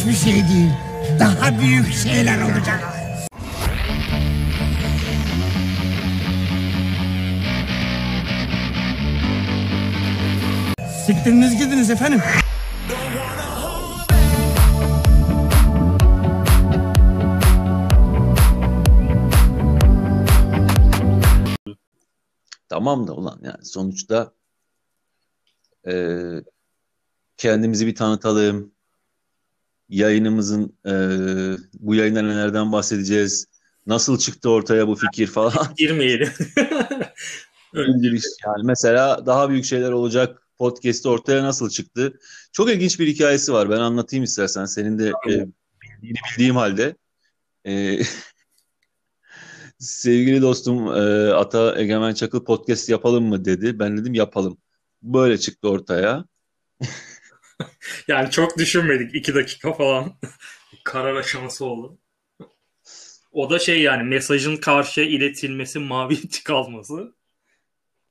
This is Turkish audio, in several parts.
hiçbir şey değil. Daha büyük şeyler olacak. Siktiriniz gidiniz efendim. Tamam da ulan yani sonuçta e, kendimizi bir tanıtalım. Yayınımızın e, bu yayında nelerden bahsedeceğiz? Nasıl çıktı ortaya bu fikir falan. Girmeyelim. Öyle giriş. Yani mesela daha büyük şeyler olacak podcast ortaya nasıl çıktı? Çok ilginç bir hikayesi var. Ben anlatayım istersen. Senin de e, bildiğini bildiğim halde. E, sevgili dostum e, Ata Egemen Çakıl podcast yapalım mı dedi. Ben dedim yapalım. Böyle çıktı ortaya. yani çok düşünmedik. iki dakika falan. Karar aşaması oldu. O da şey yani mesajın karşıya iletilmesi, mavi tik alması.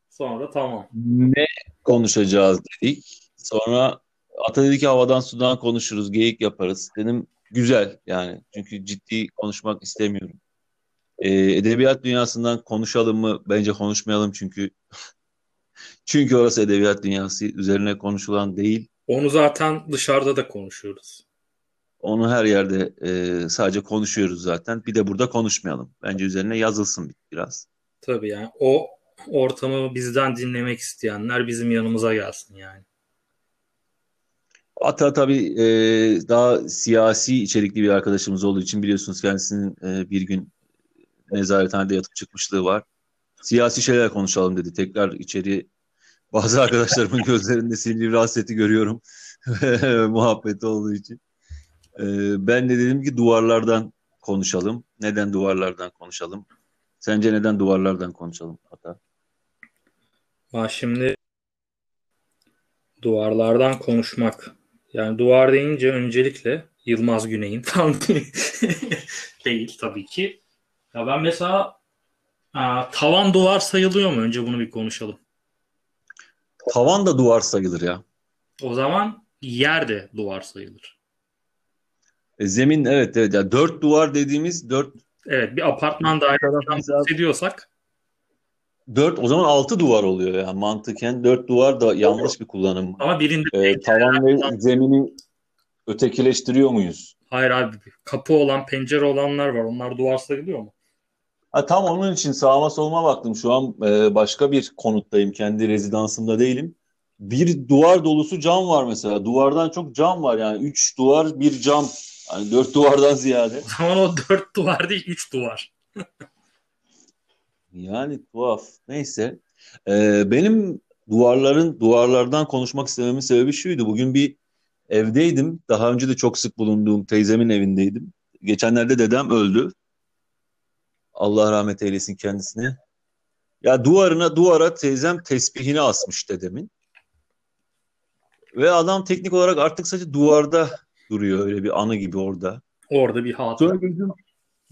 Sonra tamam. Ne konuşacağız dedik. Sonra Ata dedi ki havadan sudan konuşuruz, geyik yaparız. Dedim güzel yani. Çünkü ciddi konuşmak istemiyorum. Ee, edebiyat dünyasından konuşalım mı? Bence konuşmayalım çünkü çünkü orası edebiyat dünyası üzerine konuşulan değil. Onu zaten dışarıda da konuşuyoruz. Onu her yerde e, sadece konuşuyoruz zaten. Bir de burada konuşmayalım. Bence üzerine yazılsın biraz. Tabii yani o ortamı bizden dinlemek isteyenler bizim yanımıza gelsin yani. Ata tabii e, daha siyasi içerikli bir arkadaşımız olduğu için biliyorsunuz kendisinin e, bir gün nezarethanede yatıp çıkmışlığı var. Siyasi şeyler konuşalım dedi. Tekrar içeri bazı arkadaşlarımın gözlerinde sinirli bir hasreti görüyorum. Muhabbeti olduğu için. E, ben de dedim ki duvarlardan konuşalım. Neden duvarlardan konuşalım? Sence neden duvarlardan konuşalım Ata? Ha şimdi duvarlardan konuşmak. Yani duvar deyince öncelikle Yılmaz Güney'in tam değil tabii ki. Ya ben mesela a, tavan duvar sayılıyor mu? Önce bunu bir konuşalım. Tavan da duvar sayılır ya. O zaman yer de duvar sayılır. E, zemin evet evet. Ya dört duvar dediğimiz dört Evet bir apartman dairesinden bahsediyorsak Dört o zaman altı duvar oluyor yani mantıken dört duvar da yanlış bir kullanım. Ama birinde ee, tavan ve zemini ötekileştiriyor muyuz? Hayır abi kapı olan pencere olanlar var onlar duvar sayılıyor mu? Ha, tam onun için sağıma soluma baktım. Şu an e, başka bir konuttayım. Kendi rezidansımda değilim. Bir duvar dolusu cam var mesela. Duvardan çok cam var yani. Üç duvar bir cam. Yani dört duvardan ziyade. O zaman o dört duvar değil üç duvar. Yani tuhaf. Neyse. Ee, benim duvarların duvarlardan konuşmak istememin sebebi şuydu. Bugün bir evdeydim. Daha önce de çok sık bulunduğum teyzemin evindeydim. Geçenlerde dedem öldü. Allah rahmet eylesin kendisine. Ya duvarına duvara teyzem tesbihini asmış dedemin. Ve adam teknik olarak artık sadece duvarda duruyor öyle bir anı gibi orada. Orada bir hatıra.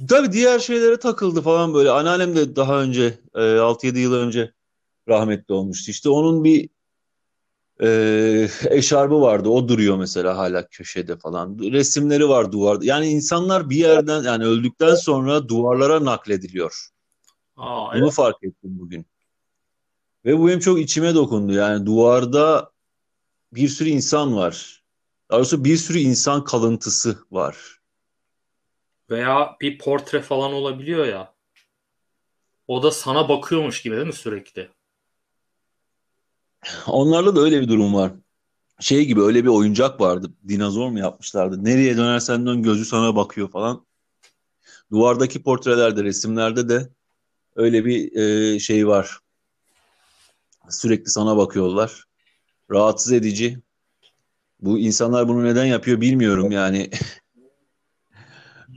Tabii diğer şeylere takıldı falan böyle. Anneannem de daha önce e, 6-7 yıl önce rahmetli olmuştu. İşte onun bir e, eşarbı vardı. O duruyor mesela hala köşede falan. Resimleri var duvarda. Yani insanlar bir yerden yani öldükten sonra duvarlara naklediliyor. Aa, Bunu evet. fark ettim bugün. Ve bu benim çok içime dokundu. Yani duvarda bir sürü insan var. Daha doğrusu bir sürü insan kalıntısı var. Veya bir portre falan olabiliyor ya. O da sana bakıyormuş gibi değil mi sürekli? Onlarla da öyle bir durum var. Şey gibi öyle bir oyuncak vardı. Dinozor mu yapmışlardı? Nereye dönersen dön gözü sana bakıyor falan. Duvardaki portrelerde, resimlerde de öyle bir e, şey var. Sürekli sana bakıyorlar. Rahatsız edici. Bu insanlar bunu neden yapıyor bilmiyorum yani.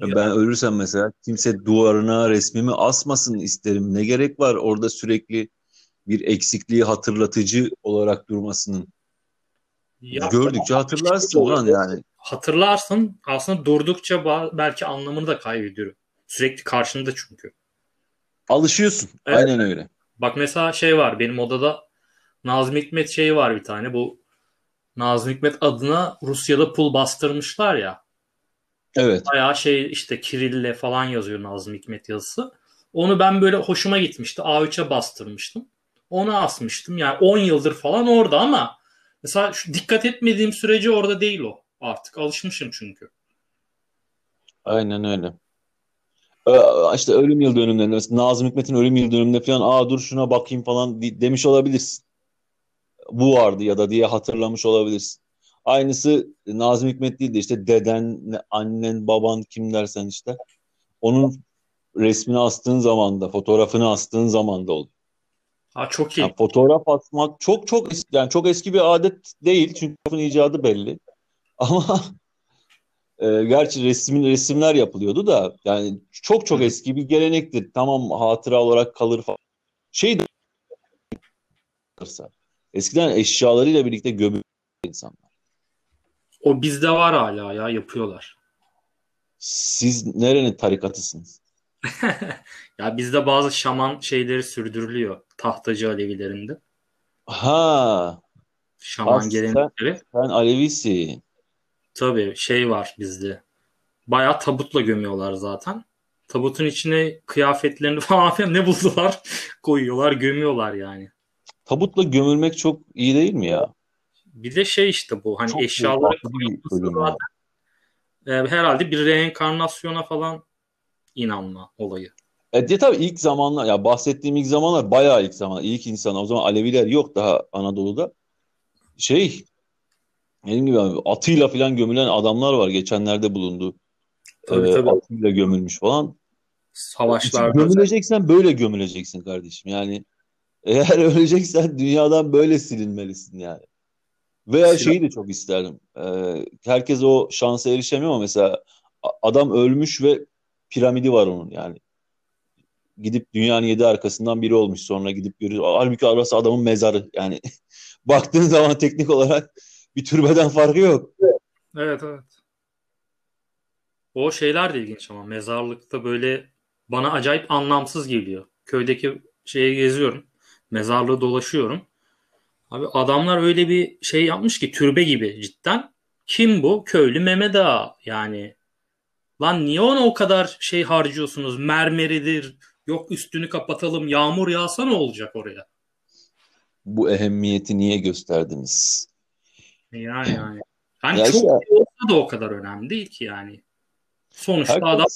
Ben ölürsem mesela kimse duvarına resmimi asmasın isterim. Ne gerek var orada sürekli bir eksikliği hatırlatıcı olarak durmasının. Ya, Gördükçe hatırlarsın ulan yani. Hatırlarsın. Aslında durdukça belki anlamını da kaybediyor. Sürekli karşında çünkü. Alışıyorsun. Evet. Aynen öyle. Bak mesela şey var benim odada Nazım Hikmet şeyi var bir tane bu Nazım Hikmet adına Rusya'da pul bastırmışlar ya. Evet. Bayağı şey işte Kirill'le falan yazıyor Nazım Hikmet yazısı. Onu ben böyle hoşuma gitmişti. A3'e bastırmıştım. Onu asmıştım. Yani 10 yıldır falan orada ama mesela şu dikkat etmediğim sürece orada değil o. Artık alışmışım çünkü. Aynen öyle. Ee, işte ölüm yıl dönümlerinde mesela Nazım Hikmet'in ölüm yıl dönümünde falan aa dur şuna bakayım falan demiş olabilirsin. Bu vardı ya da diye hatırlamış olabilirsin. Aynısı Nazım Hikmet değil de işte deden, annen, baban kim dersen işte onun resmini astığın zaman da fotoğrafını astığın zaman da oluyor. Ha çok iyi. Yani fotoğraf atmak çok çok eski, yani çok eski bir adet değil çünkü fotoğrafın icadı belli. Ama e, gerçi resmin resimler yapılıyordu da yani çok çok eski bir gelenektir. Tamam hatıra olarak kalır falan. Şey de eskiden eşyalarıyla birlikte gömülür insanlar. O bizde var hala ya yapıyorlar. Siz nerenin tarikatısınız? Ya bizde bazı şaman şeyleri sürdürülüyor. Tahtacı Alevilerinde. Ha, Şaman Aslında- gelenekleri. sen Alevisi. Tabii şey var bizde. Bayağı tabutla gömüyorlar zaten. Tabutun içine kıyafetlerini falan filan ne buldular koyuyorlar gömüyorlar yani. Tabutla gömülmek çok iyi değil mi ya? Bir de şey işte bu hani Çok eşyaları koyulması zaten, e, herhalde bir reenkarnasyona falan inanma olayı. E tabii ilk zamanlar ya bahsettiğim ilk zamanlar bayağı ilk zaman ilk insan o zaman Aleviler yok daha Anadolu'da. Şey dediğim gibi abi, atıyla falan gömülen adamlar var geçenlerde bulundu. Tabii, Ee, tabii. atıyla gömülmüş falan. Savaşlarda Gömüleceksen böyle gömüleceksin kardeşim. Yani eğer öleceksen dünyadan böyle silinmelisin yani. Veya şeyi de çok isterdim. Ee, herkes o şansa erişemiyor ama mesela adam ölmüş ve piramidi var onun yani. Gidip dünyanın yedi arkasından biri olmuş sonra gidip görüyor. Halbuki arası adamın mezarı yani. Baktığın zaman teknik olarak bir türbeden farkı yok. Evet evet. O şeyler de ilginç ama mezarlıkta böyle bana acayip anlamsız geliyor. Köydeki şeye geziyorum. Mezarlığı dolaşıyorum. Abi adamlar öyle bir şey yapmış ki türbe gibi cidden. Kim bu? Köylü Mehmet Ağa. Yani lan niye ona o kadar şey harcıyorsunuz? Mermeridir. Yok üstünü kapatalım. Yağmur yağsa ne olacak oraya? Bu ehemmiyeti niye gösterdiniz? Yani yani. Hani Ya çok işte- olsa da o kadar önemli değil ki yani. Sonuçta Herkes- adam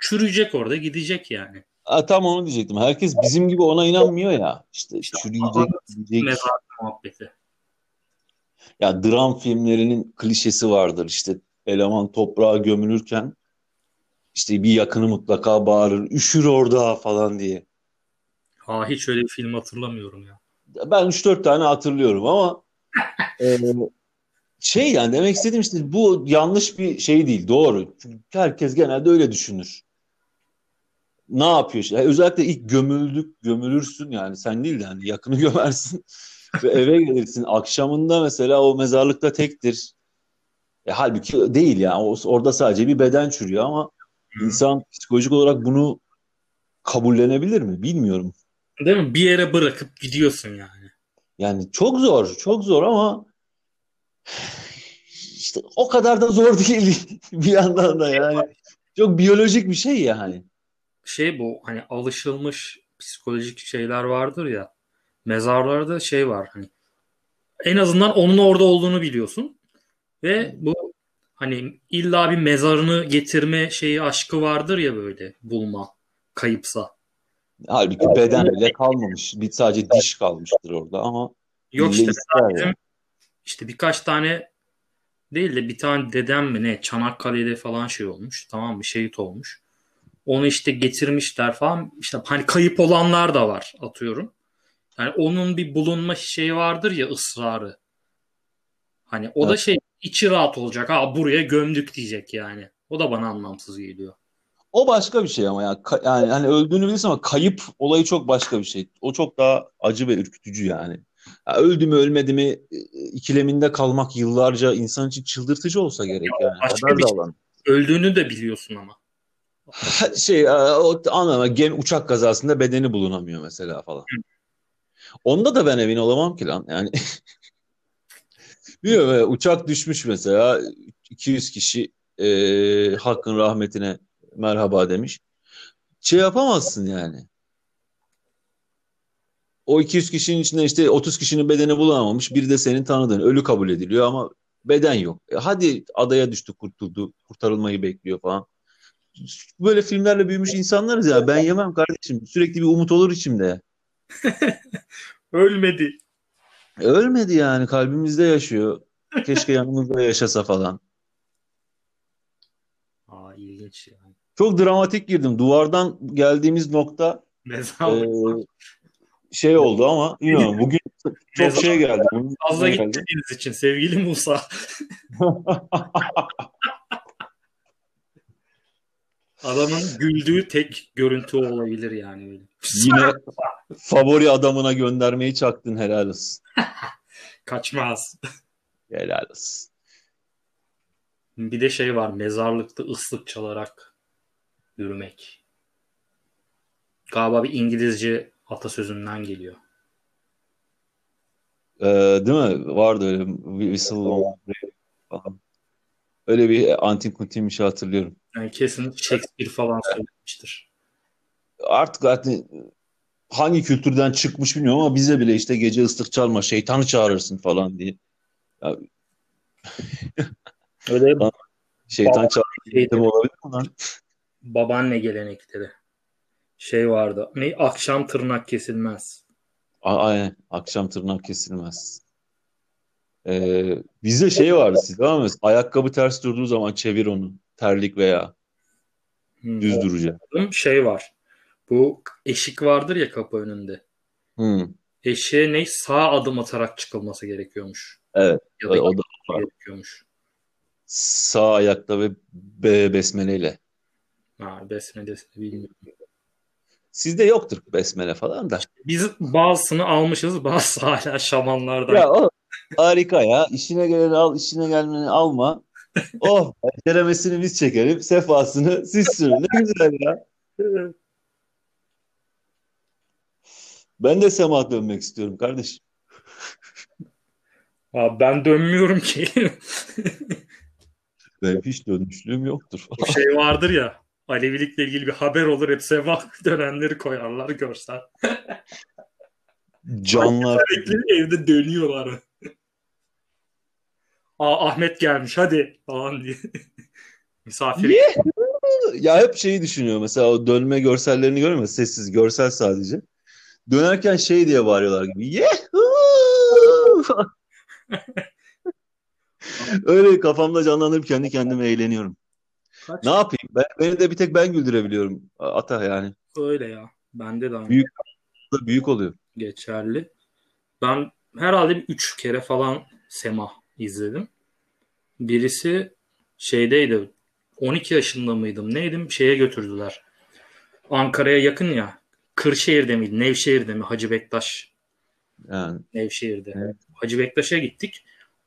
çürüyecek orada gidecek yani. Ha, tam onu diyecektim. Herkes bizim gibi ona inanmıyor ya. İşte çürüyecek, gidecek. Mezar muhabbeti. Ya dram filmlerinin klişesi vardır. İşte eleman toprağa gömülürken işte bir yakını mutlaka bağırır. Üşür orada falan diye. Ha hiç öyle bir film hatırlamıyorum ya. Ben 3-4 tane hatırlıyorum ama e, şey yani demek istediğim işte bu yanlış bir şey değil. Doğru. Çünkü herkes genelde öyle düşünür. Ne yapıyor işte? Özellikle ilk gömüldük, gömülürsün yani sen değil de yani yakını gömersin ve eve gelirsin. Akşamında mesela o mezarlıkta tektir. E, halbuki değil yani. O, orada sadece bir beden çürüyor ama insan psikolojik olarak bunu kabullenebilir mi? Bilmiyorum. Değil mi? Bir yere bırakıp gidiyorsun yani. Yani çok zor, çok zor ama işte o kadar da zor değil bir yandan da yani. Çok biyolojik bir şey yani. Şey bu hani alışılmış psikolojik şeyler vardır ya. Mezarlarda şey var hani en azından onun orada olduğunu biliyorsun. Ve bu hani illa bir mezarını getirme şeyi aşkı vardır ya böyle bulma kayıpsa. Halbuki beden bile kalmamış. Bir sadece diş kalmıştır orada ama Yok işte yani. bizim işte birkaç tane değil de bir tane dedem mi ne Çanakkale'de falan şey olmuş tamam mı şehit olmuş. Onu işte getirmişler falan işte hani kayıp olanlar da var atıyorum. Yani onun bir bulunma şeyi vardır ya ısrarı. Hani o da Evet. şey içi rahat olacak. Ha buraya gömdük diyecek yani. O da bana anlamsız geliyor. O başka bir şey ama ya Ka- yani hani öldüğünü bilirsin ama kayıp olayı çok başka bir şey. O çok daha acı ve ürkütücü yani. Ya öldü mü ölmedi mi e, ikileminde kalmak yıllarca insan için çıldırtıcı olsa gerek yani. başka Haber bir şey. alan. Öldüğünü de biliyorsun ama. Şey e, o anlama gemi uçak kazasında bedeni bulunamıyor mesela falan. Onda da ben emin olamam ki lan yani. Bilmiyorum uçak düşmüş mesela 200 kişi e, hakkın rahmetine merhaba demiş. Şey yapamazsın yani. O 200 kişinin içinde işte 30 kişinin bedeni bulamamış. Biri de senin tanıdığın. Ölü kabul ediliyor ama beden yok. E hadi adaya düştü kurtuldu. Kurtarılmayı bekliyor falan. Böyle filmlerle büyümüş insanlarız ya. Ben yemem kardeşim. Sürekli bir umut olur içimde. Ölmedi. Ölmedi yani. Kalbimizde yaşıyor. Keşke yanımızda yaşasa falan. Aa ilginç yani. Çok dramatik girdim. Duvardan geldiğimiz nokta Mezarlık. e, şey oldu ama bilmiyorum. Bugün çok şey geldi. Fazla geldi. gitmediğiniz için sevgili Musa. Adamın güldüğü tek görüntü olabilir yani. Öyle. Yine favori adamına göndermeyi çaktın helal olsun. Kaçmaz. Helal olsun. Bir de şey var mezarlıkta ıslık çalarak yürümek. Galiba bir İngilizce atasözünden geliyor. Ee, değil mi? Vardı öyle bir whistle falan. Öyle bir antin kuntin bir şey hatırlıyorum. Yani kesin Shakespeare falan söylemiştir. Artık zaten hangi kültürden çıkmış bilmiyorum ama bize bile işte gece ıslık çalma şeytanı çağırırsın falan diye. Ya, Öyle şeytan çağırırsın olabilir mi lan? babaanne gelenekleri. Şey vardı. Ne akşam tırnak kesilmez. Aynen. Akşam tırnak kesilmez. Ee, bizde şey vardı sizde ama mesela ayakkabı ters durduğu zaman çevir onu. Terlik veya Hmm, düz duracak. şey var. Bu eşik vardır ya kapı önünde. Hmm. Eşeğe ne sağ adım atarak çıkılması gerekiyormuş. Evet. Ya da O da var. gerekiyormuş. Sağ ayakta ve be besmeleyle. Ha, besmelesini bilmiyorum. Sizde yoktur besmele falan da. Biz bazısını almışız, bazısı hala şamanlardan. Ya o harika ya. İşine geleni al, işine gelmeni alma. Oh, ceremesini biz çekelim, sefasını siz sürün. Ne güzel ya. Ben de sema dönmek istiyorum kardeşim. Aa, ben dönmüyorum ki. Benim hiç dönmüşlüğüm yoktur. O şey vardır ya. Alevilikle ilgili bir haber olur. Hep sevah dönenleri koyarlar görsel. Canlar. Evde dönüyorlar. Aa Ahmet gelmiş hadi falan diye. Misafir. Ya hep şeyi düşünüyor mesela o dönme görsellerini görüyor musun? Sessiz görsel sadece. Dönerken şey diye bağırıyorlar gibi. Yehuu! Öyle kafamda canlandırıp kendi kendime eğleniyorum. Kaç? Ne yapayım? Ben, beni de bir tek ben güldürebiliyorum. Ata yani. Öyle ya. Bende de aynı Büyük büyük oluyor. geçerli. Ben herhalde bir üç kere falan Semah izledim. Birisi şeydeydi. 12 yaşında mıydım? Neydim? Şeye götürdüler. Ankara'ya yakın ya. Kırşehir'de miydi? Nevşehir'de mi? Hacı Bektaş. Yani Nevşehir'de. Evet. Hacı Bektaş'a gittik.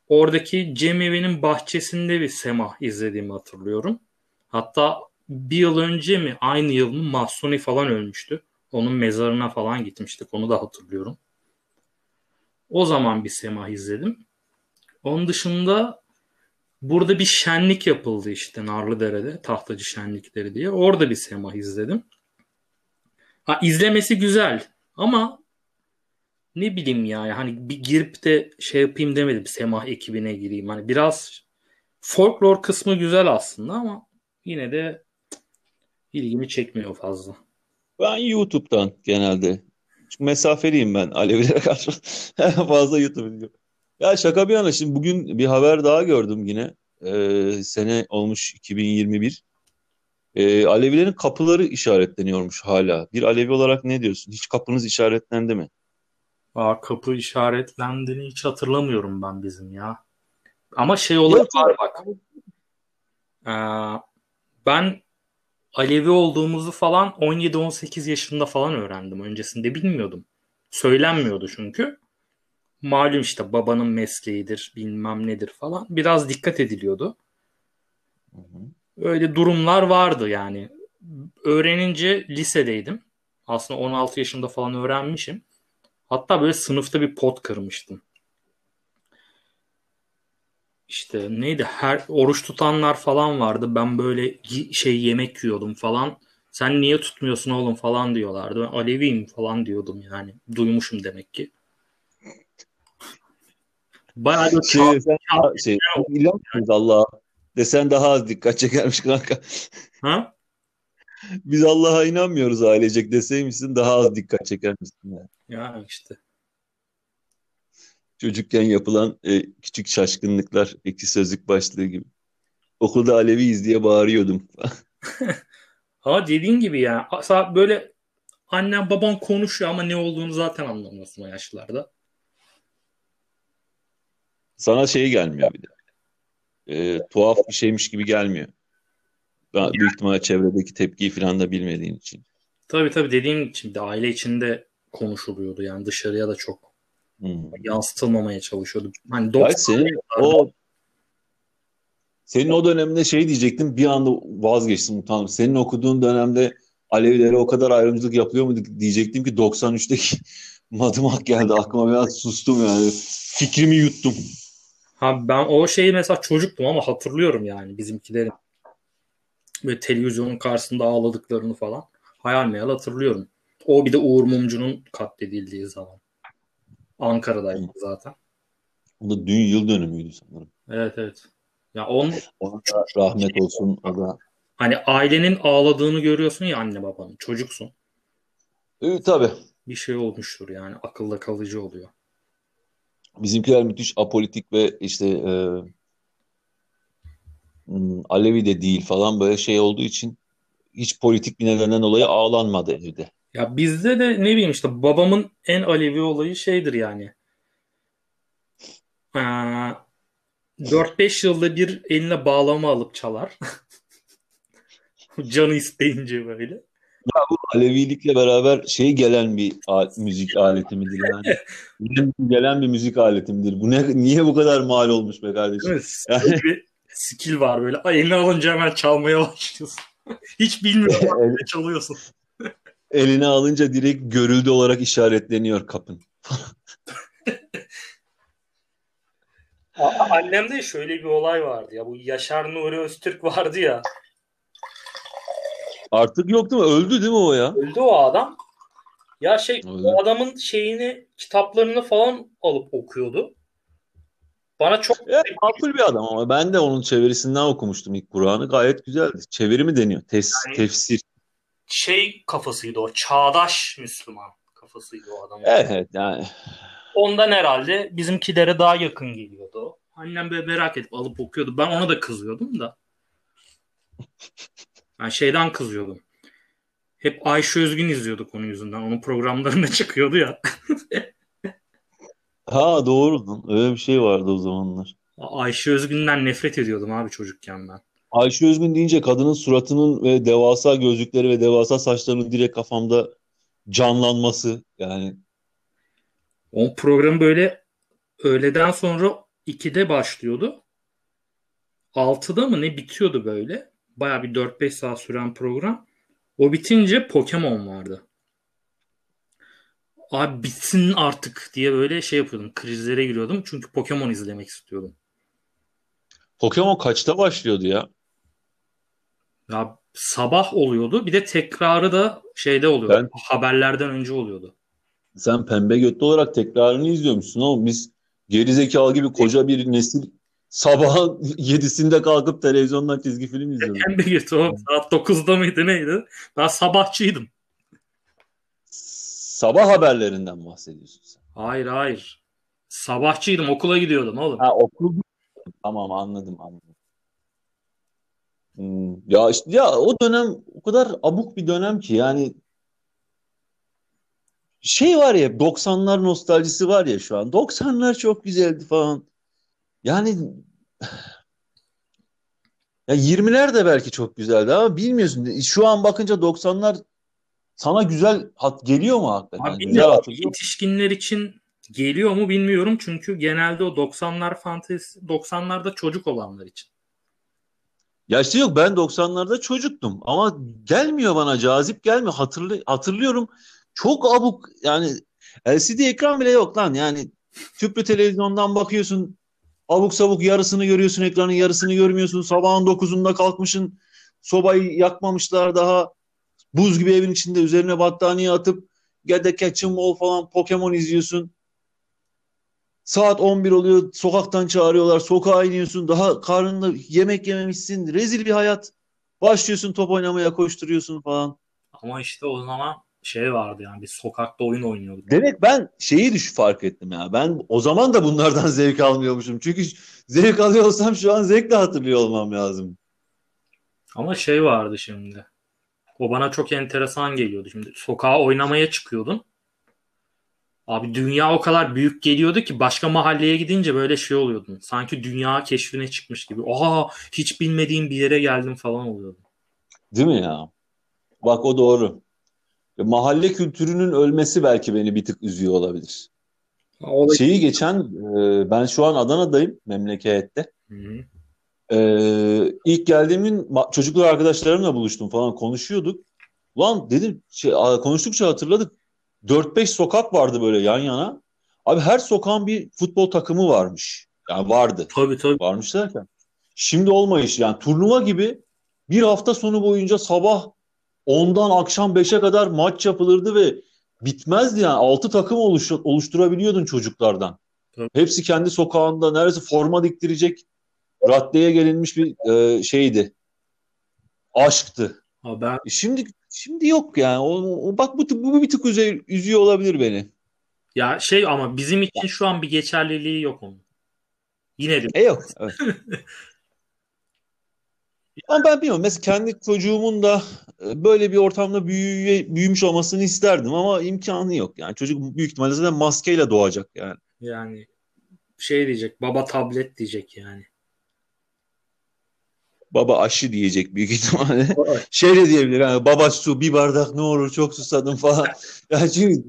Oradaki cemevi'nin bahçesinde bir semah izlediğimi hatırlıyorum. Hatta bir yıl önce mi aynı yıl mı Mahsuni falan ölmüştü. Onun mezarına falan gitmiştik. Onu da hatırlıyorum. O zaman bir semah izledim. Onun dışında burada bir şenlik yapıldı işte Narlıdere'de. Tahtacı şenlikleri diye. Orada bir semah izledim. Ha, izlemesi güzel ama ne bileyim ya hani bir girip de şey yapayım demedim Semah ekibine gireyim. Hani biraz folklor kısmı güzel aslında ama yine de ilgimi çekmiyor fazla. ben YouTube'dan genelde. Çünkü mesafeliyim ben Alevilere karşı. Fazla YouTube izliyorum. Ya şaka bir yana şimdi bugün bir haber daha gördüm yine. Ee, sene olmuş 2021. Ee, Alevilerin kapıları işaretleniyormuş hala. Bir Alevi olarak ne diyorsun? Hiç kapınız işaretlendi mi? Aa, kapı işaretlendiğini hiç hatırlamıyorum ben bizim ya. Ama şey olayı var bak. Ee, ben Alevi olduğumuzu falan 17-18 yaşında falan öğrendim. Öncesinde bilmiyordum. Söylenmiyordu çünkü. Malum işte babanın mesleğidir, bilmem nedir falan. Biraz dikkat ediliyordu. Hı hı. Öyle durumlar vardı yani. Öğrenince lisedeydim. Aslında 16 yaşında falan öğrenmişim. Hatta böyle sınıfta bir pot kırmıştım. işte neydi her oruç tutanlar falan vardı. Ben böyle şey yemek yiyordum falan. Sen niye tutmuyorsun oğlum falan diyorlardı. Ben Aleviyim falan diyordum yani. Duymuşum demek ki. Bayağı da şey, sen, çağ, şey, ilan Allah desen daha az dikkat çekermiş kanka. Ha? Biz Allah'a inanmıyoruz ailecek deseymişsin daha az dikkat çekermişsin. Yani. Ya işte. Çocukken yapılan e, küçük şaşkınlıklar iki sözlük başlığı gibi. Okulda Aleviyiz diye bağırıyordum. ha dediğin gibi ya. Böyle annen baban konuşuyor ama ne olduğunu zaten anlamıyorsun o yaşlarda. Sana şey gelmiyor bir de. E, tuhaf bir şeymiş gibi gelmiyor. Ben büyük ihtimalle çevredeki tepkiyi falan da bilmediğin için. Tabii tabii dediğim için de aile içinde konuşuluyordu yani dışarıya da çok hmm. yansıtılmamaya çalışıyordu. Hani Belki senin o senin o dönemde şey diyecektim bir anda vazgeçtim utandım. Senin okuduğun dönemde Alevilere o kadar ayrımcılık yapıyor mu diyecektim ki 93'teki madımak geldi aklıma biraz sustum yani. Fikrimi yuttum. Ha ben o şeyi mesela çocuktum ama hatırlıyorum yani bizimkilerin ve televizyonun karşısında ağladıklarını falan hayal meyal hatırlıyorum. O bir de Uğur Mumcu'nun katledildiği zaman. Ankara'daydı zaten. O da dün yıl dönümüydü sanırım. Evet evet. Ya on Ona da rahmet olsun. O da... Hani ailenin ağladığını görüyorsun ya anne babanın. Çocuksun. Evet tabii. Bir şey olmuştur yani. Akılda kalıcı oluyor. Bizimkiler müthiş apolitik ve işte e, hmm, Alevi de değil falan böyle şey olduğu için hiç politik bir nedenden dolayı ağlanmadı evde. Ya bizde de ne bileyim işte babamın en Alevi olayı şeydir yani. Ee, 4-5 yılda bir eline bağlama alıp çalar. Canı isteyince böyle. Ya bu Alevilikle beraber şey gelen bir müzik aleti midir yani? gelen bir müzik aleti midir? Bu ne, niye bu kadar mal olmuş be kardeşim? Evet, yani... bir skill var böyle. Eline alınca hemen çalmaya başlıyorsun. Hiç bilmiyorum çalıyorsun. Eline alınca direkt görüldü olarak işaretleniyor kapın. Annemde şöyle bir olay vardı ya. Bu Yaşar Nuri Öztürk vardı ya. Artık yok değil mi? Öldü değil mi o ya? Öldü o adam. Ya şey Öyle. o adamın şeyini kitaplarını falan alıp okuyordu. Bana çok evet, makul bir adam ama ben de onun çevirisinden okumuştum ilk Kur'an'ı. Gayet güzeldi. Çeviri mi deniyor? Tes, yani, tefsir. Şey kafasıydı o. Çağdaş Müslüman kafasıydı o adam. Evet yani. Ondan herhalde bizimkilere daha yakın geliyordu. Annem böyle merak edip alıp okuyordu. Ben ona da kızıyordum da. Ben şeyden kızıyordum. Hep Ayşe Özgün izliyorduk onun yüzünden. Onun programlarında çıkıyordu ya. ha doğru. Öyle bir şey vardı o zamanlar. Ayşe Özgün'den nefret ediyordum abi çocukken ben. Ayşe Özgün deyince kadının suratının ve devasa gözlükleri ve devasa saçlarının direkt kafamda canlanması yani. O program böyle öğleden sonra 2'de başlıyordu. 6'da mı ne bitiyordu böyle. Baya bir 4-5 saat süren program. O bitince Pokemon vardı. Abi bitsin artık diye böyle şey yapıyordum. Krizlere giriyordum. Çünkü Pokemon izlemek istiyordum. Pokemon kaçta başlıyordu ya? Ya sabah oluyordu. Bir de tekrarı da şeyde oluyordu. Ben... Haberlerden önce oluyordu. Sen pembe götlü olarak tekrarını izliyormuşsun ama biz gerizekalı gibi koca bir nesil sabahın yedisinde kalkıp televizyondan çizgi film izliyordum. Pembe götlü o saat dokuzda mıydı neydi? Ben sabahçıydım. Sabah haberlerinden bahsediyorsun sen. Hayır hayır. Sabahçıydım okula gidiyordum oğlum. Ha okul Tamam anladım anladım. Hmm, ya işte ya o dönem o kadar abuk bir dönem ki yani şey var ya 90'lar nostaljisi var ya şu an. 90'lar çok güzeldi falan. Yani ya 20'ler de belki çok güzeldi ama bilmiyorsun. Şu an bakınca 90'lar sana güzel hat geliyor mu hakikaten? Abi, güzel yetişkinler için geliyor mu bilmiyorum çünkü genelde o 90'lar fantezi 90'larda çocuk olanlar için. Ya işte yok ben 90'larda çocuktum ama gelmiyor bana cazip gelmiyor. Hatırlı, hatırlıyorum çok abuk yani LCD ekran bile yok lan yani tüplü televizyondan bakıyorsun abuk sabuk yarısını görüyorsun ekranın yarısını görmüyorsun. Sabahın 9'unda kalkmışsın sobayı yakmamışlar daha buz gibi evin içinde üzerine battaniye atıp Gede Catch'em All falan Pokemon izliyorsun. Saat 11 oluyor sokaktan çağırıyorlar sokağa iniyorsun daha karnında yemek yememişsin rezil bir hayat. Başlıyorsun top oynamaya koşturuyorsun falan. Ama işte o zaman şey vardı yani biz sokakta oyun oynuyorduk. Demek ben şeyi düş fark ettim ya. Ben o zaman da bunlardan zevk almıyormuşum. Çünkü zevk alıyor olsam şu an zevkle hatırlıyor olmam lazım. Ama şey vardı şimdi. O bana çok enteresan geliyordu. Şimdi sokağa oynamaya çıkıyordun. Abi dünya o kadar büyük geliyordu ki başka mahalleye gidince böyle şey oluyordun. Sanki dünya keşfine çıkmış gibi. Oha hiç bilmediğim bir yere geldim falan oluyordu. Değil mi ya? Bak o doğru. Mahalle kültürünün ölmesi belki beni bir tık üzüyor olabilir. O da... Şeyi geçen e, ben şu an Adana'dayım memlekette. Hı hı. Ee, ilk geldiğim gün çocuklar arkadaşlarımla buluştum falan konuşuyorduk. Ulan dedim şey, konuştukça hatırladık. 4-5 sokak vardı böyle yan yana. Abi her sokağın bir futbol takımı varmış. Yani vardı. Tabii tabii. Varmış derken. Şimdi olmayış yani turnuva gibi bir hafta sonu boyunca sabah 10'dan akşam 5'e kadar maç yapılırdı ve bitmezdi yani. 6 takım oluş oluşturabiliyordun çocuklardan. Tabii. Hepsi kendi sokağında neredeyse forma diktirecek raddeye gelinmiş bir e, şeydi. Aşktı. Abi ben E Şimdi şimdi yok yani. O, o- bak bu, bu bir tık üze- üzüyor olabilir beni. ya şey ama bizim için şu an bir geçerliliği yok onun. Yine de E yok. Evet. Ama ben bilmiyorum. Mesela kendi çocuğumun da e, böyle bir ortamda büyüye, büyümüş olmasını isterdim ama imkanı yok. Yani çocuk büyük ihtimalle zaten maskeyle doğacak yani. yani şey diyecek baba tablet diyecek yani. Baba aşı diyecek büyük ihtimalle. Şey de diyebilir yani baba su bir bardak ne olur çok susadım falan. Yani çünkü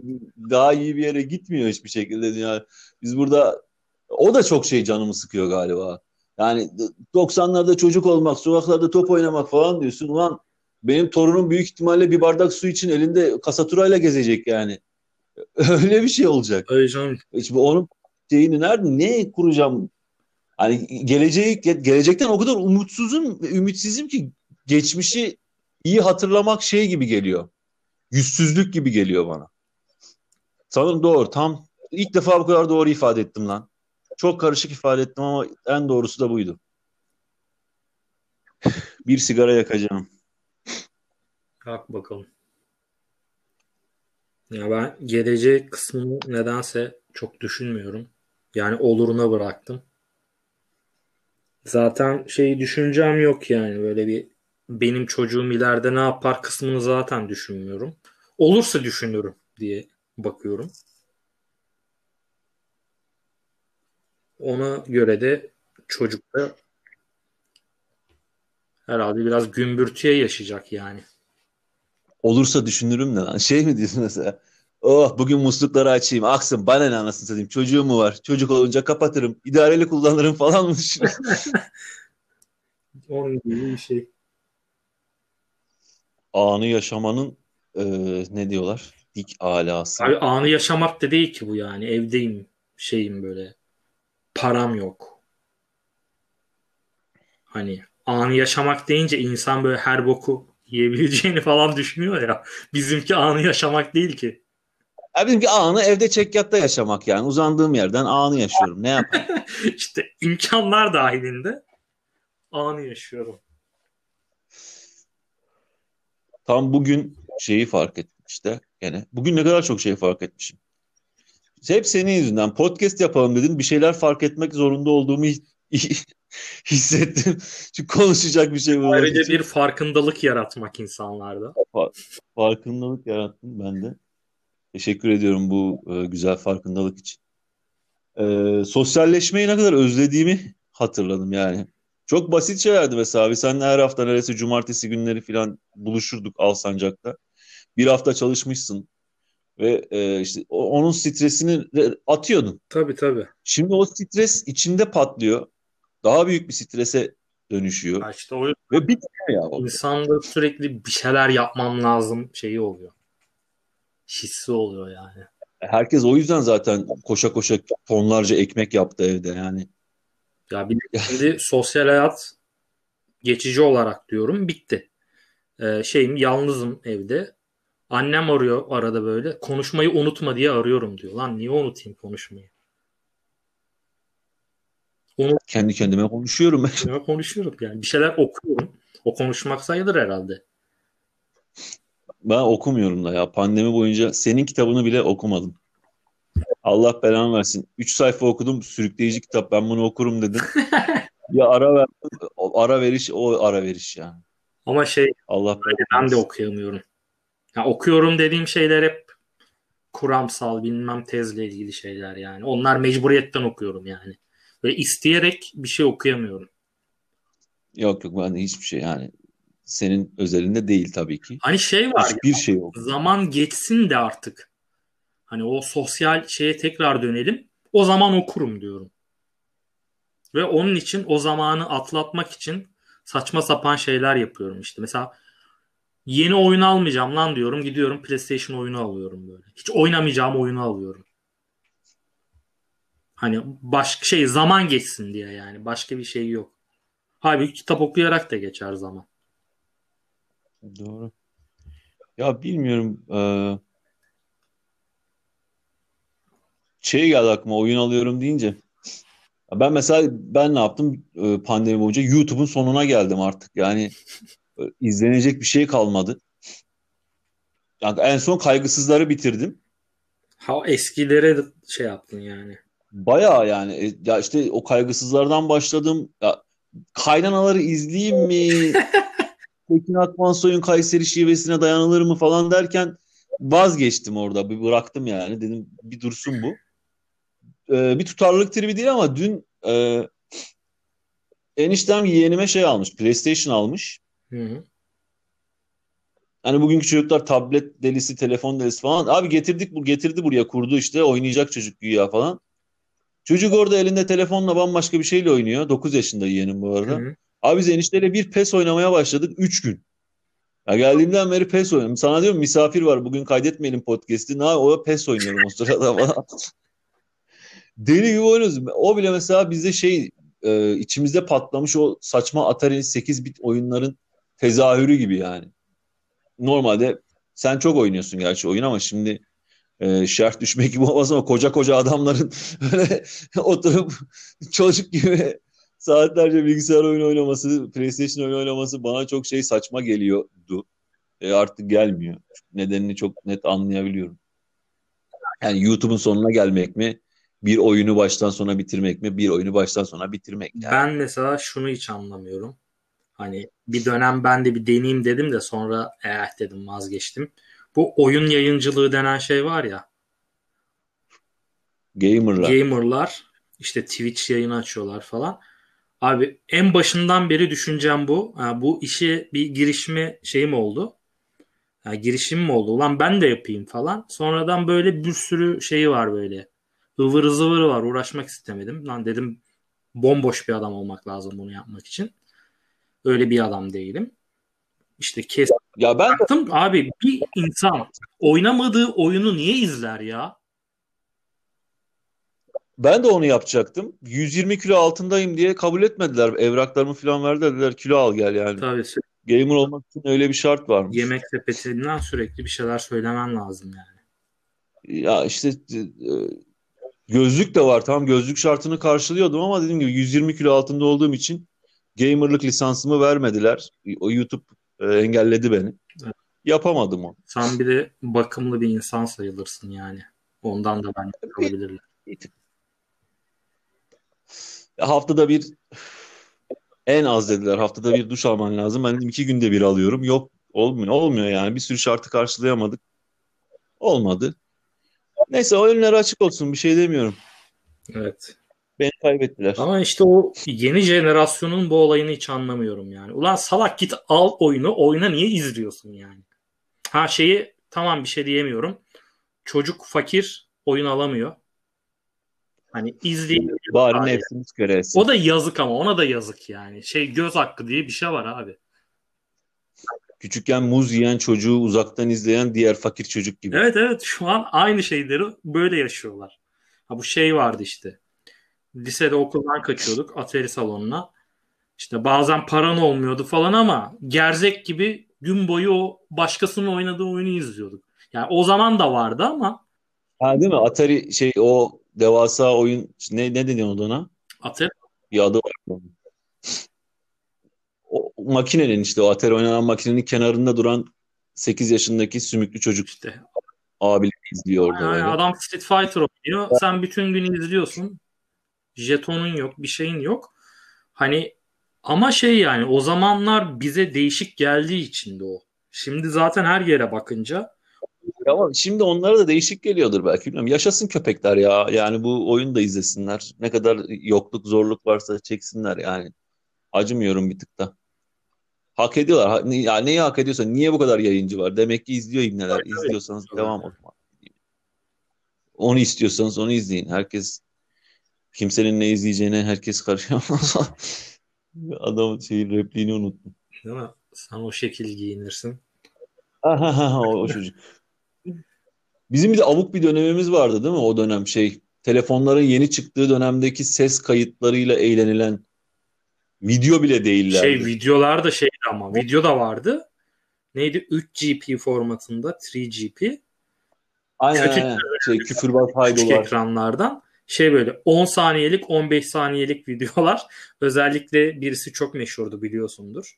daha iyi bir yere gitmiyor hiçbir şekilde. Yani biz burada o da çok şey canımı sıkıyor galiba. Yani 90'larda çocuk olmak, sokaklarda top oynamak falan diyorsun. Ulan benim torunum büyük ihtimalle bir bardak su için elinde kasaturayla gezecek yani. Öyle bir şey olacak. Öyle canım. Şimdi onun şeyini nerede, ne kuracağım? Hani geleceği, gelecekten o kadar umutsuzum ümitsizim ki geçmişi iyi hatırlamak şey gibi geliyor. Yüzsüzlük gibi geliyor bana. Sanırım doğru. Tam ilk defa bu kadar doğru ifade ettim lan. Çok karışık ifade ettim ama en doğrusu da buydu. Bir sigara yakacağım. Bak bakalım. Ya ben gelecek kısmını nedense çok düşünmüyorum. Yani oluruna bıraktım. Zaten şeyi düşüneceğim yok yani böyle bir benim çocuğum ileride ne yapar kısmını zaten düşünmüyorum. Olursa düşünürüm diye bakıyorum. Ona göre de çocuk da herhalde biraz gümbürtüye yaşayacak yani. Olursa düşünürüm de lan. Şey mi diyorsun mesela? Oh bugün muslukları açayım. Aksın bana ne anasını satayım. Çocuğum mu var? Çocuk olunca kapatırım. İdareli kullanırım falan mı düşünüyorsun? Onun gibi bir şey. Anı yaşamanın e, ne diyorlar? Dik alası. Abi anı yaşamak da değil ki bu yani. Evdeyim, şeyim böyle. Param yok. Hani anı yaşamak deyince insan böyle her boku yiyebileceğini falan düşünüyor ya. Bizimki anı yaşamak değil ki. Ya bizimki anı evde çekyatta yaşamak yani. Uzandığım yerden anı yaşıyorum. Ne yapayım? İşte imkanlar dahilinde anı yaşıyorum. Tam bugün şeyi fark ettim işte gene. Bugün ne kadar çok şey fark etmişim. Hep senin yüzünden podcast yapalım dedim. Bir şeyler fark etmek zorunda olduğumu hissettim. Çünkü konuşacak bir şey bulmak Ayrıca bir farkındalık yaratmak insanlarda. Farkındalık yarattın ben de. Teşekkür ediyorum bu e, güzel farkındalık için. E, sosyalleşmeyi ne kadar özlediğimi hatırladım yani. Çok basit şeylerdi mesela. Biz seninle her hafta neresi cumartesi günleri falan buluşurduk Alsancak'ta. Bir hafta çalışmışsın ve e, işte onun stresini re- atıyordun. Tabii tabii. Şimdi o stres içinde patlıyor. Daha büyük bir strese dönüşüyor. Ya işte o Ve bitmiyor ya. o. insanda sürekli bir şeyler yapmam lazım şeyi oluyor. Hissi oluyor yani. Herkes o yüzden zaten koşa koşa tonlarca ekmek yaptı evde yani. Ya bir de şimdi sosyal hayat geçici olarak diyorum bitti. Ee, şeyim yalnızım evde. Annem arıyor arada böyle. Konuşmayı unutma diye arıyorum diyor. Lan niye unutayım konuşmayı? Kendi kendime konuşuyorum. Kendime konuşuyorum yani. Bir şeyler okuyorum. O konuşmak sayılır herhalde. Ben okumuyorum da ya. Pandemi boyunca senin kitabını bile okumadım. Allah belanı versin. 3 sayfa okudum. Sürükleyici kitap. Ben bunu okurum dedim. Ya ara ver, ara veriş o ara veriş ya. Ama şey Allah belanı ben de okuyamıyorum. Ya okuyorum dediğim şeyler hep kuramsal bilmem tezle ilgili şeyler yani. Onlar mecburiyetten okuyorum yani. Ve isteyerek bir şey okuyamıyorum. Yok yok ben de hiçbir şey yani senin özelinde değil tabii ki. Hani şey var ya, Hiçbir şey yok. zaman geçsin de artık. Hani o sosyal şeye tekrar dönelim. O zaman okurum diyorum. Ve onun için o zamanı atlatmak için saçma sapan şeyler yapıyorum işte. Mesela yeni oyun almayacağım lan diyorum. Gidiyorum PlayStation oyunu alıyorum böyle. Hiç oynamayacağım oyunu alıyorum. Hani başka şey zaman geçsin diye yani. Başka bir şey yok. Halbuki kitap okuyarak da geçer zaman. Doğru. Ya bilmiyorum. eee, şey geldi aklıma oyun alıyorum deyince. Ben mesela ben ne yaptım Eee, pandemi boyunca YouTube'un sonuna geldim artık. Yani e, izlenecek bir şey kalmadı. Yani en son kaygısızları bitirdim. Ha eskilere şey yaptın yani. Bayağı yani e, ya işte o kaygısızlardan başladım. Ya kaynanaları izleyeyim mi? Tekin Akmansoy'un Kayseri şivesine dayanılır mı falan derken vazgeçtim orada. Bir bıraktım yani. Dedim bir dursun bu. Ee, bir tutarlılık tribi değil ama dün e, eniştem yeğenime şey almış. PlayStation almış. Hı hı. Hani bugünkü çocuklar tablet delisi, telefon delisi falan. Abi getirdik bu getirdi buraya kurdu işte oynayacak çocuk güya falan. Çocuk orada elinde telefonla bambaşka bir şeyle oynuyor. 9 yaşında yeğenim bu arada. Hı hı. Abi biz enişteyle bir PES oynamaya başladık 3 gün. Ya geldiğimden beri PES oynuyorum. Sana diyorum misafir var bugün kaydetmeyelim podcast'i. Ne o PES oynuyorum o sırada falan. Deli gibi oynuyoruz. O bile mesela bizde şey e, içimizde patlamış o saçma Atari 8 bit oyunların tezahürü gibi yani. Normalde sen çok oynuyorsun gerçi oyun ama şimdi e, şerh düşmek gibi olmaz ama koca koca adamların böyle oturup çocuk gibi saatlerce bilgisayar oyunu oynaması, PlayStation oyunu oynaması bana çok şey saçma geliyordu. E, artık gelmiyor. Nedenini çok net anlayabiliyorum. Yani YouTube'un sonuna gelmek mi? Bir oyunu baştan sona bitirmek mi? Bir oyunu baştan sona bitirmek. Yani. Ben mesela şunu hiç anlamıyorum. Hani bir dönem ben de bir deneyeyim dedim de sonra eh dedim vazgeçtim. Bu oyun yayıncılığı denen şey var ya. Gamer'lar. Gamerlar işte Twitch yayını açıyorlar falan. Abi en başından beri düşüncem bu. Ha, bu işe bir girişme şeyim oldu. Ha, girişimim oldu. Ulan ben de yapayım falan. Sonradan böyle bir sürü şeyi var böyle. ıvır zıvırı var. Uğraşmak istemedim. Lan dedim bomboş bir adam olmak lazım bunu yapmak için. Öyle bir adam değilim. İşte kes Ya ben Baktım abi bir insan oynamadığı oyunu niye izler ya? ben de onu yapacaktım. 120 kilo altındayım diye kabul etmediler. Evraklarımı falan verdiler. Dediler kilo al gel yani. Tabii Gamer olmak için öyle bir şart varmış. yemek sepetinden sürekli bir şeyler söylemen lazım yani. Ya işte e, gözlük de var. Tamam gözlük şartını karşılıyordum ama dediğim gibi 120 kilo altında olduğum için gamerlık lisansımı vermediler. O YouTube e, engelledi beni. Evet. Yapamadım onu. Sen bir de bakımlı bir insan sayılırsın yani. Ondan da ben kalabilirler. Haftada bir en az dediler. Haftada bir duş alman lazım. Ben dedim iki günde bir alıyorum. Yok olmuyor. Olmuyor yani. Bir sürü şartı karşılayamadık. Olmadı. Neyse o önleri açık olsun. Bir şey demiyorum. Evet. Beni kaybettiler. Ama işte o yeni jenerasyonun bu olayını hiç anlamıyorum yani. Ulan salak git al oyunu. Oyuna niye izliyorsun yani? Ha şeyi tamam bir şey diyemiyorum. Çocuk fakir oyun alamıyor. Hani izleyin. Bari nefsimiz göre etsin. O da yazık ama ona da yazık yani. Şey göz hakkı diye bir şey var abi. Küçükken muz yiyen çocuğu uzaktan izleyen diğer fakir çocuk gibi. Evet evet şu an aynı şeyleri böyle yaşıyorlar. Ha bu şey vardı işte. Lisede okuldan kaçıyorduk Atari salonuna. İşte bazen paran olmuyordu falan ama gerzek gibi gün boyu o başkasının oynadığı oyunu izliyorduk. Yani o zaman da vardı ama Ha değil mi? Atari şey o devasa oyun ne ne deniyor ona? Atari Bir adı var. O makinenin işte o Atari oynanan makinenin kenarında duran 8 yaşındaki sümüklü çocuk işte abileri izliyor orada Yani böyle. adam Street Fighter oynuyor. Sen bütün gün izliyorsun. Jetonun yok, bir şeyin yok. Hani ama şey yani o zamanlar bize değişik geldiği için de o. Şimdi zaten her yere bakınca Ama şimdi onlara da değişik geliyordur belki bilmiyorum. Yaşasın köpekler ya. Yani bu oyunu da izlesinler. Ne kadar yokluk, zorluk varsa çeksinler yani. Acımıyorum bir tık da. Hak ediyorlar. Ya neyi hak ediyorsa niye bu kadar yayıncı var? Demek ki izliyor ibneler. İzliyorsanız Tabii. devam o. Onu istiyorsanız onu izleyin. Herkes kimsenin ne izleyeceğine herkes karışamaz. Adam şeyin repliğini unuttum. değil mi? Sen o şekil giyinirsin. o, o çocuk. Bizim bir de abuk bir dönemimiz vardı değil mi? O dönem şey telefonların yeni çıktığı dönemdeki ses kayıtlarıyla eğlenilen video bile değillerdi. Şey videolar da şeydi ama video da vardı. Neydi? 3GP formatında 3GP. aynen, kötü- aynen. Şey küfürbaz haydolar. ekranlardan. Şey böyle 10 saniyelik 15 saniyelik videolar. Özellikle birisi çok meşhurdu biliyorsundur.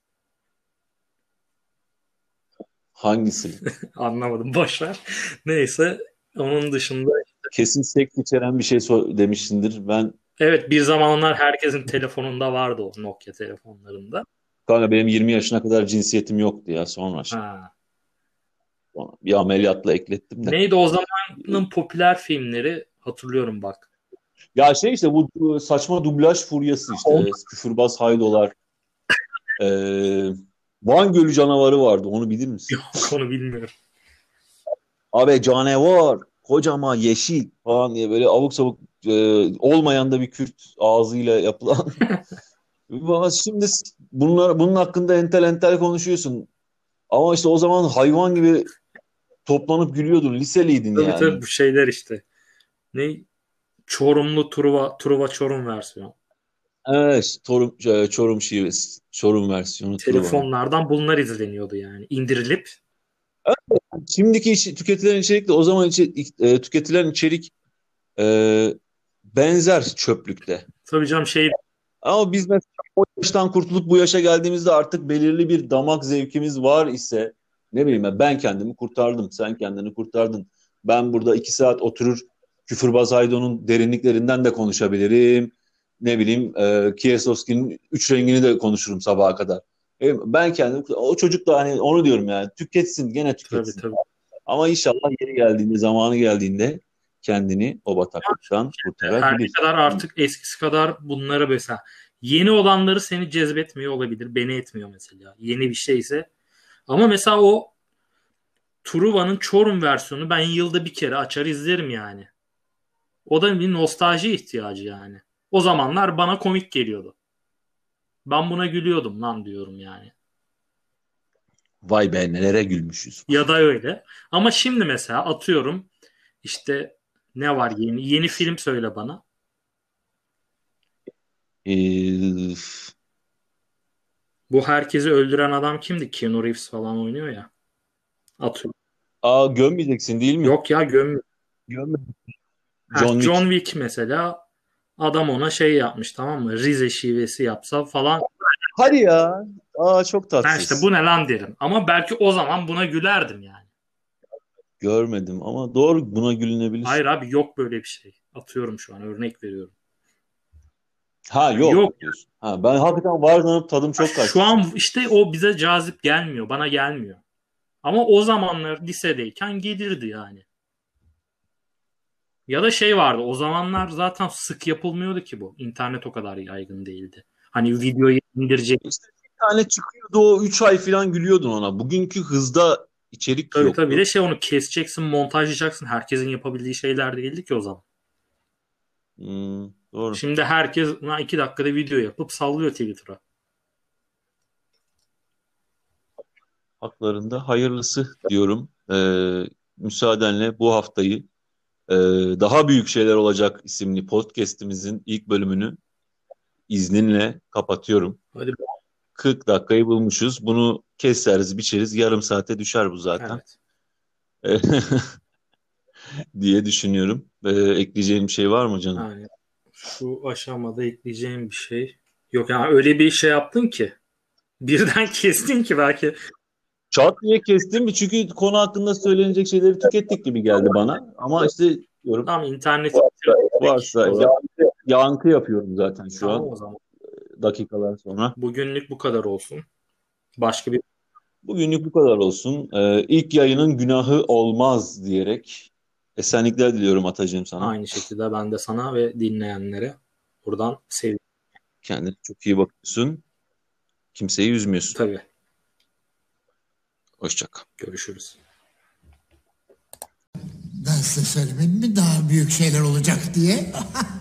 Hangisi? Anlamadım boşver. Neyse onun dışında Kesin seks içeren bir şey so- demişsindir. Ben evet bir zamanlar herkesin telefonunda vardı o Nokia telefonlarında. kanka benim 20 yaşına kadar cinsiyetim yoktu ya sonra. Ha. bir ameliyatla eklettim de. Neydi o zamanın popüler filmleri hatırlıyorum bak. Ya şey işte bu saçma dublaj furyası işte. Küfürbaz haydolar. Ee, Van Gölü canavarı vardı. Onu bilir misin? Yok onu bilmiyorum. Abi canavar, kocaman yeşil falan diye böyle abuk sabuk e, olmayan da bir Kürt ağzıyla yapılan. Şimdi bunlar bunun hakkında entel entel konuşuyorsun. Ama işte o zaman hayvan gibi toplanıp gülüyordun. Liseliydin Tabii yani. tabii bu şeyler işte. Ne? Çorumlu Truva, Truva Çorum versiyonu. Evet, Çorum, e, Çorum şivesi, Çorum versiyonu. Truva. Telefonlardan bunlar izleniyordu yani. İndirilip Şimdiki içi- tüketilen içerikle o zaman içi- e, tüketilen içerik e, benzer çöplükte. tabii canım şey Ama biz mesela o yaştan kurtulup bu yaşa geldiğimizde artık belirli bir damak zevkimiz var ise ne bileyim ben kendimi kurtardım, sen kendini kurtardın. Ben burada iki saat oturur Küfürbaz Aydo'nun derinliklerinden de konuşabilirim. Ne bileyim e, Kieslowski'nin üç rengini de konuşurum sabaha kadar. E, ben kendim, o çocuk da hani onu diyorum yani tüketsin gene tabii tüketsin. tabii. Ama inşallah yeri geldiğinde, zamanı geldiğinde kendini o bataklıktan Her kurtarabilir. kadar artık eskisi kadar bunlara mesela yeni olanları seni cezbetmiyor olabilir. Beni etmiyor mesela. Yeni bir şeyse. Ama mesela o Truva'nın Çorum versiyonu ben yılda bir kere açar izlerim yani. O da bir nostalji ihtiyacı yani. O zamanlar bana komik geliyordu. Ben buna gülüyordum lan diyorum yani. Vay be nelere gülmüşüz. Ya da öyle. Ama şimdi mesela atıyorum işte ne var yeni? Yeni film söyle bana. Ee, Bu herkesi öldüren adam kimdi? Keanu Reeves falan oynuyor ya. Atıyorum. aa gömmeyeceksin değil mi? Yok ya göm. Gömme. Ha, John John, Wick. Wick mesela adam ona şey yapmış tamam mı? Rize şivesi yapsa falan. Hadi ya. Aa çok tatsız. işte bu ne lan derim. Ama belki o zaman buna gülerdim yani. Görmedim ama doğru buna gülünebilir. Hayır abi yok böyle bir şey. Atıyorum şu an örnek veriyorum. Ha yok. Yok. diyorsun. Ha, ben hakikaten var tadım çok kaçtı. Şu an işte o bize cazip gelmiyor. Bana gelmiyor. Ama o zamanlar lisedeyken gelirdi yani. Ya da şey vardı. O zamanlar zaten sık yapılmıyordu ki bu. İnternet o kadar yaygın değildi. Hani videoyu indirecek. Bir tane çıkıyordu o 3 ay falan gülüyordun ona. Bugünkü hızda içerik Tabii yoktu. tabii. Bir de şey onu keseceksin, montajlayacaksın. Herkesin yapabildiği şeyler değildi ki o zaman. Hmm, doğru. Şimdi herkes "Ulan iki dakikada video yapıp sallıyor Twitter'a. Haklarında hayırlısı diyorum. Ee, müsaadenle bu haftayı Ee, daha büyük şeyler olacak isimli podcast'imizin ilk bölümünü izninle kapatıyorum. Hadi 40 dakikayı bulmuşuz. Bunu keseriz, biçeriz. Yarım saate düşer bu zaten. evet. diye düşünüyorum. Ee, ekleyeceğim bir şey var mı canım? Yani şu aşamada ekleyeceğim bir şey yok. Yani öyle bir şey yaptın ki birden kestin ki belki Çat diye kestim çünkü konu hakkında söylenecek şeyleri tükettik gibi geldi bana. Ama işte diyorum tam internet varsa ya- yankı yapıyorum zaten şu Tamam an o zaman. dakikalar sonra. Bugünlük bu kadar olsun. Başka bir Bugünlük bu kadar olsun. Ee, ilk yayının günahı olmaz diyerek esenlikler diliyorum Atacığım sana. aynı şekilde ben de sana ve dinleyenlere buradan sevgi Kendine çok iyi bakıyorsun. Kimseyi üzmüyorsun. tabii. Hoşça kal. Görüşürüz. Ben size söylemedim mi daha büyük şeyler olacak diye?